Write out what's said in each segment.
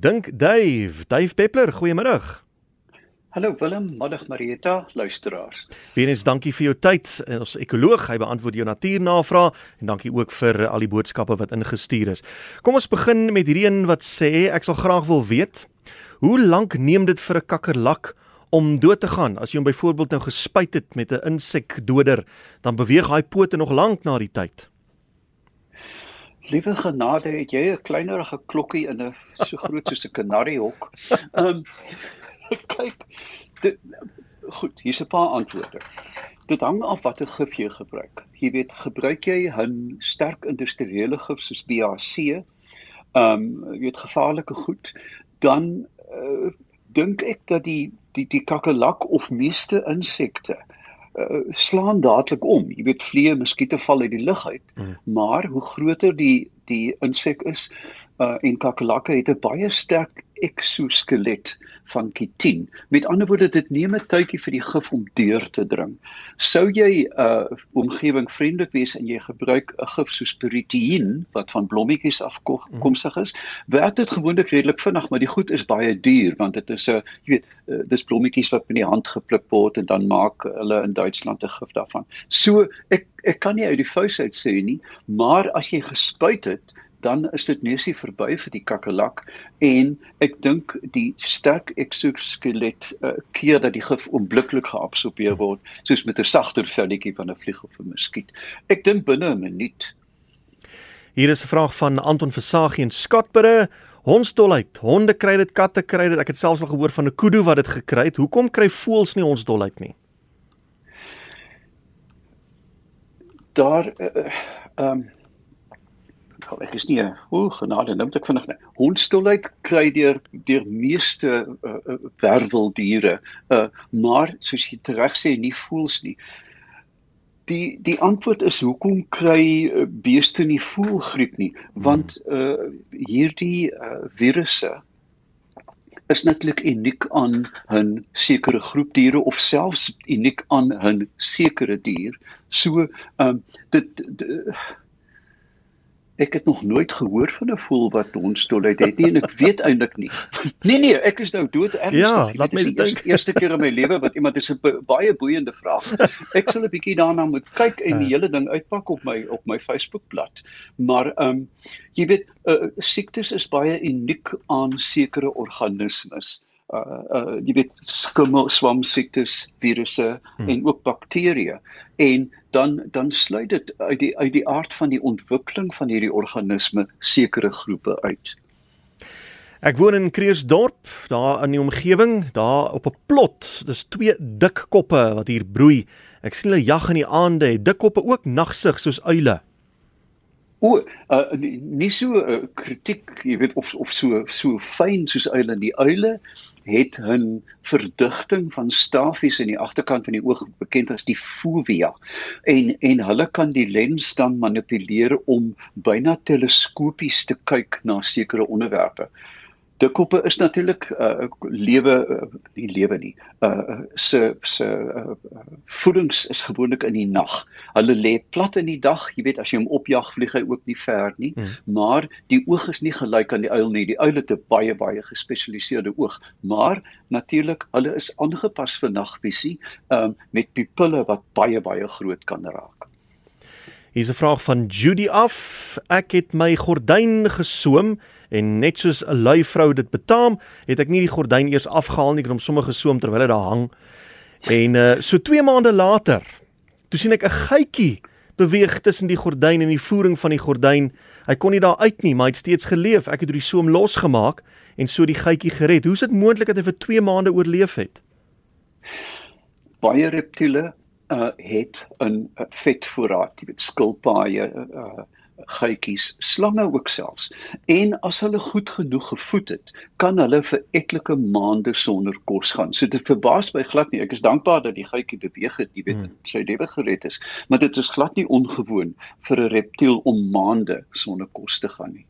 Dink Dave, Dave Peppler, goeiemiddag. Hallo Willem, middag Marieta, luisteraars. Weens dankie vir jou tyd. Ons ekoloog, hy beantwoord jou natuurnavrae en dankie ook vir al die boodskappe wat ingestuur is. Kom ons begin met hierdie een wat sê ek sal graag wil weet, hoe lank neem dit vir 'n kakkerlak om dood te gaan? As jy hom byvoorbeeld nou gespuit het met 'n insekdoder, dan beweeg hy pote nog lank na die tyd. Liewe genade, het jy 'n kleinerige klokkie in 'n so groot soos 'n kanariehok? Ehm um, kyk, dit, goed, hier's 'n paar antwoorde. Dit hang af watter gif jy gebruik. Jy weet, gebruik jy 'n sterk industriële gif soos BAC, ehm um, jy weet gevaarlike goed, dan uh, dink ek dat die die die kakkelak of meeste insekte uh, slaan dadelik om. Jy weet vliee, muskiete val uit die lug uit. Mm. Maar hoe groter die die insek is uh, en kakkelakke het 'n baie sterk eksoskelet van kitin. Met ander woorde, dit neem 'n tydjie vir die gif om deur te dring. Sou jy 'n uh, omgewing vriendelik wees en jy gebruik 'n gif soos peritien wat van blommetjies afkomstig is, werk dit gewoonlik redelik vinnig, maar die goed is baie duur want dit is 'n uh, jy weet, uh, dis blommetjies wat met die hand gepluk word en dan maak hulle in Duitsland 'n gif daarvan. So ek ek kan nie uit die vuis uit sê nie, maar as jy gespuit het dan is dit neusie verby vir die kakkelak en ek dink die sterk eksoskelet uh, keer dat die gif onmiddellik geabsorbeer word soos met 'n sagter velletjie van 'n vlieg of 'n muskiet. Ek dink binne 'n minuut. Hier is 'n vraag van Anton Versagie in Skatbure. Hondsdolheid. Honde kry dit, katte kry dit. Ek het selfs al gehoor van 'n kudu wat dit gekry het. Hoekom kry voëls nie hondsdolheid nie? Daar ehm uh, um, geval. Ek is nie o, genade, nou moet ek vinnig. Hondstilheid kry deur deur meeste uh, werveldiere, uh, maar soos jy reg sê, nie voels nie. Die die antwoord is hoekom kry beeste nie voelgriep nie? Want uh hierdie uh, virusse is natuurlik uniek aan 'n sekere groep diere of selfs uniek aan 'n sekere dier. So ehm um, dit, dit Ek het nog nooit gehoor van 'n voël wat hondstolheid het nie en ek weet eintlik nie. Nee nee, ek is nou dood ernstig. Ja, laat my dink. Die eerste keer in my lewe wat iemand is 'n baie boeiende vraag. Ek sal 'n bietjie daarna moet kyk en die hele ding uitpak op my op my Facebookblad. Maar ehm um, jy weet, uh, siektes is baie uniek aan sekere organismes uh uh jy weet skimmel swam siektes virusse hmm. en ook bakterieë en dan dan sluit dit uit die uit die aard van die ontwikkeling van hierdie organisme sekere groepe uit. Ek woon in Kreersdorp, daar in die omgewing, daar op 'n plot. Dis twee dik koppe wat hier broei. Ek sien hulle jag in die aande, dik koppe ook nagsig soos uile. O, uh, nie so 'n uh, kritiek, jy weet of of so so fyn soos uile. Die uile het 'n verdigting van stafies in die agterkant van die oog bekend as die fovea. En en hulle kan die lens dan manipuleer om byna teleskopies te kyk na sekere onderwerpe dikkoppe is natuurlik uh, lewe uh, nie lewe nie. Uh se se uh, voedings is gewoonlik in die nag. Hulle lê plat in die dag, jy weet as jy hom opjag vlieg hy ook nie ver nie, hmm. maar die oog is nie gelyk aan die uil nie. Die uil het 'n baie baie gespesialiseerde oog, maar natuurlik hulle is aangepas vir nagvisie um met pupille wat baie baie groot kan raak. Hier's 'n vraag van Judy af. Ek het my gordyn gesoom en net soos 'n lui vrou dit betaam, het ek nie die gordyn eers afgehaal nie, ek het hom sommer gesoom terwyl hy daar hang. En uh so 2 maande later, toe sien ek 'n geitjie beweeg tussen die gordyn en die voering van die gordyn. Hy kon nie daar uit nie, maar hy het steeds geleef. Ek het hom die soom losgemaak en so die geitjie gered. Hoe is dit moontlik dat hy vir 2 maande oorleef het? Baie reptiele uh het 'n vetvoorraad, jy weet skilpaaie, uh geitjies, slange ook selfs. En as hulle goed genoeg gevoed het, kan hulle vir etlike maande sonder kos gaan. So dit verbaas my glad nie. Ek is dankbaar dat die geitjie beweeg het, jy weet, hmm. sy lewe gered is, maar dit is glad nie ongewoon vir 'n reptiel om maande sonder kos te gaan nie.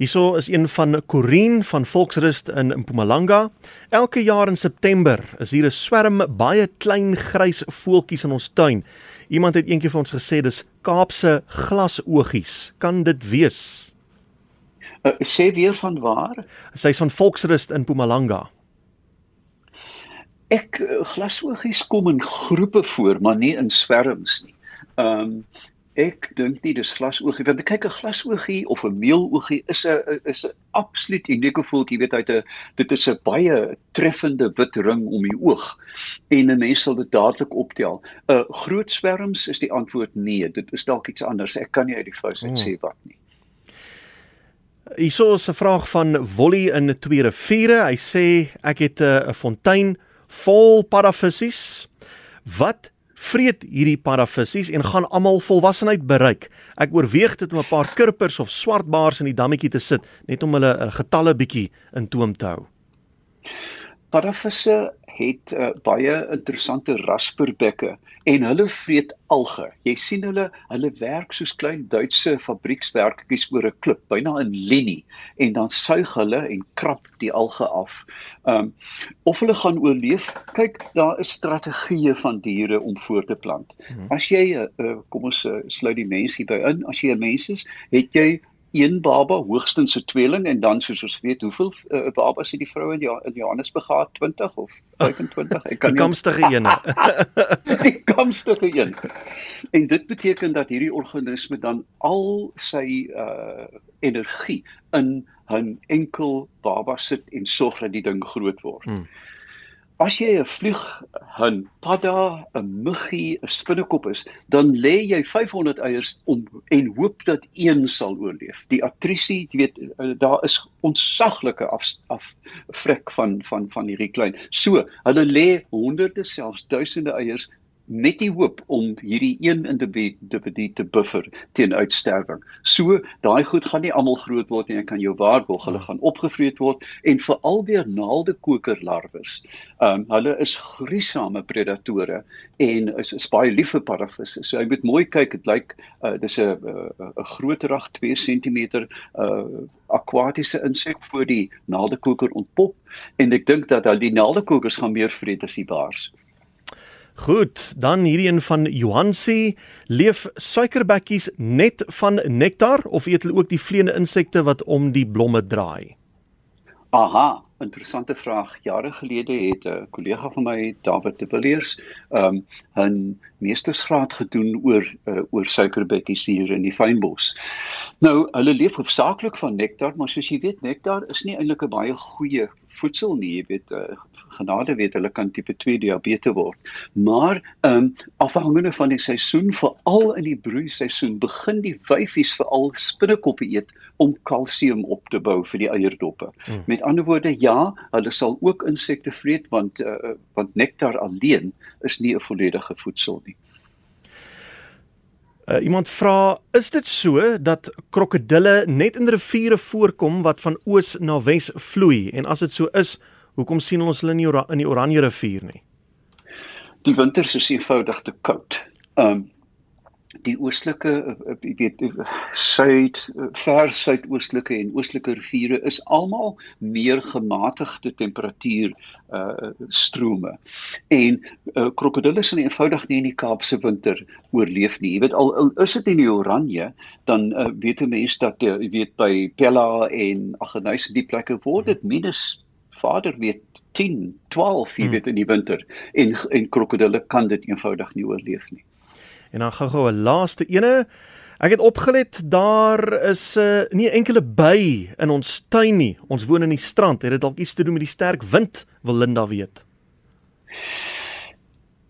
Hierso is een van Corin van Volksrust in Mpumalanga. Elke jaar in September is hier 'n swerm baie klein grys voeltjies in ons tuin. Iemand het eendag vir ons gesê dis Kaapse glasoogies. Kan dit wees? Uh, sê weer van waar? Sy's van Volksrust in Mpumalanga. Ek uh, glasoogies kom in groepe voor, maar nie in swerms nie. Ehm um, ek dink nie dis glasoogie want kyk 'n glasoogie of 'n meeloogie is 'n is 'n absoluut unieke voeltjie weet uit 'n dit is 'n baie treffende wit ring om die oog en 'n mens sal dit dadelik optel. 'n uh, Groot swerms is die antwoord nee, dit is dalk iets anders. Ek kan nie uit die vous uit sê wat nie. Hierso is 'n vraag van Wolly in twee riviere. Hy sê ek het 'n fontein vol parafissies. Wat vreet hierdie parafissies en gaan almal volwassenheid bereik. Ek oorweeg dit om 'n paar kurpers of swartbaars in die dammetjie te sit net om hulle getalle bietjie in toom te hou. Parafisse het uh, baie interessante rasperbekke en hulle vreet alge. Jy sien hulle, hulle werk soos klein Duitse fabriekswerkertjies oor 'n klip, byna in linie en dan suig hulle en krap die alge af. Um of hulle gaan oorleef, kyk, daar is strategieë van diere om voort te plant. Mhm. As jy uh, kom ons uh, sluit die mens hier by in, as jy 'n mens is, het jy een baba hoogstens 'n tweeling en dan soos ons weet hoeveel uh, babas het die vroue in, in Johannesburg gehad? 20 of 25 ek kan die kamstige een die kamstige een. En dit beteken dat hierdie organisme dan al sy uh, energie in 'n enkel baba sit en sorg dat die ding groot word. Hmm. As jy 'n vlieg, 'n padda, 'n muggie, 'n spinnekop is, dan lê jy 500 eiers om en hoop dat een sal oorleef. Die attrisie, jy weet, eh, daar is ontsaglike af af vrek van van van hierdie klein. So, hulle lê honderde selfs duisende eiers met die hoop om hierdie een individu te buffer teen uitsterwing. So daai goed gaan nie almal groot word nie, jy kan jou waarborg hulle gaan opgevreet word en veral weer naaldekokerlarwes. Ehm um, hulle is gruisame predatore en is, is baie lief vir parafisse. So jy moet mooi kyk, dit lyk uh, dis 'n 'n groterag 2 cm uh akwatiese insek voor die naaldekoker ontpop en ek dink dat al die naaldekokers gaan meer vreet as die baars. Goed, dan hierdie een van Johansie, leef suikerbekkies net van nektar of eet hulle ook die vleiende insekte wat om die blomme draai? Aha, interessante vraag. Jare gelede het 'n kollega van my, David de Villiers, um 'n meestersgraad gedoen oor uh, oor suikerbekkies hier in die fynbos. Nou, hulle leef hoofsaaklik van nektar, maar soos jy weet, nektar is nie eintlik 'n baie goeie voedsel nie, jy weet, uh, genade weet hulle kan tipe 2 diabetes word. Maar ehm um, afhangende van die seisoen, veral in die broeiseisoen, begin die wyfies veral spinnekoppe eet om kalsium op te bou vir die eierdoppe. Hmm. Met ander woorde, ja, hulle sal ook insekte vreet want uh, want nektar alleen is nie 'n volledige voedsel nie. Uh, iemand vra, is dit so dat krokodille net in riviere voorkom wat van oos na wes vloei en as dit so is, Hoekom sien ons hulle nie in die Oranje rivier nie? Die winters is eenvoudig te koud. Um die oostelike eh, jy weet suid ver suidoostelike en oostelike riviere is almal meer gematigde temperatuur uh strome. En uh, krokodille sal eenvoudig nie in die Kaapse winter oorleef nie. Jy weet al, al is dit in die Oranje, dan uh, weet mense dat jy uh, weet by Pella en Aggeneys die plekke word dit minus vader weet 10, 12, jy hmm. weet in die winter en en krokodille kan dit eenvoudig nie oorleef nie. En dan gou-gou 'n laaste ene. Ek het opgelet daar is 'n uh, nie enkele by in ons tuin nie. Ons woon in die strand. Het dit dalk iets te doen met die sterk wind? Wil Linda weet.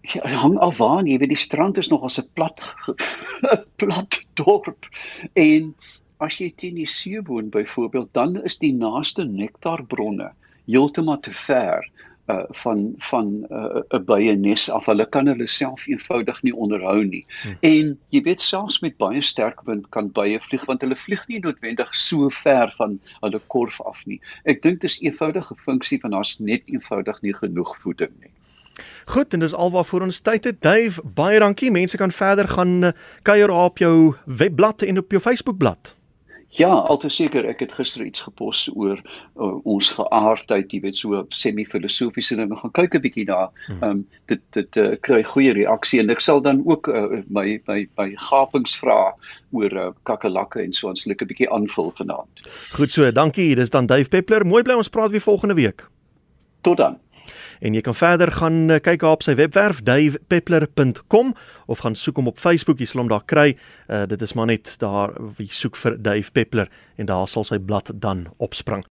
Ja, hang af waar jy weet die strand is nog as 'n plat plat dorp en as jy teen die see woon byvoorbeeld dan is die naaste nektarbronne heeltemal te ver uh van van 'n uh, baie nes af. Hulle kan hulle self eenvoudig nie onderhou nie. Hmm. En jy weet selfs met baie sterk wind kan baie vlieg want hulle vlieg nie noodwendig so ver van hulle korf af nie. Ek dink dit is eenvoudige funksie van daar's net eenvoudig nie genoeg voeding nie. Goed, en dis alwaarvoor ons tyd het. Dave, baie dankie. Mense kan verder gaan uh, kuier op jou webblad en op jou Facebookblad. Ja, altes seker ek het gister iets gepos oor uh, ons geaardheid, jy weet so semi-filosofiese dinge. Gaan kyk 'n bietjie daar. Ehm um, dit dit uh, kry goeie reaksie en ek sal dan ook uh, my my my gapings vra oor uh, kakelakke en so ons 'n bietjie aanvul vanaand. Goed so, dankie. Dis dan Dave Peppler. Mooi bly ons praat weer volgende week. Tot dan. En jy kan verder gaan kyk op sy webwerf davepeppler.com of gaan soek hom op Facebook, jy sal hom daar kry. Uh, dit is maar net daar wie soek vir Dave Peppler en daar sal sy blad dan opspring.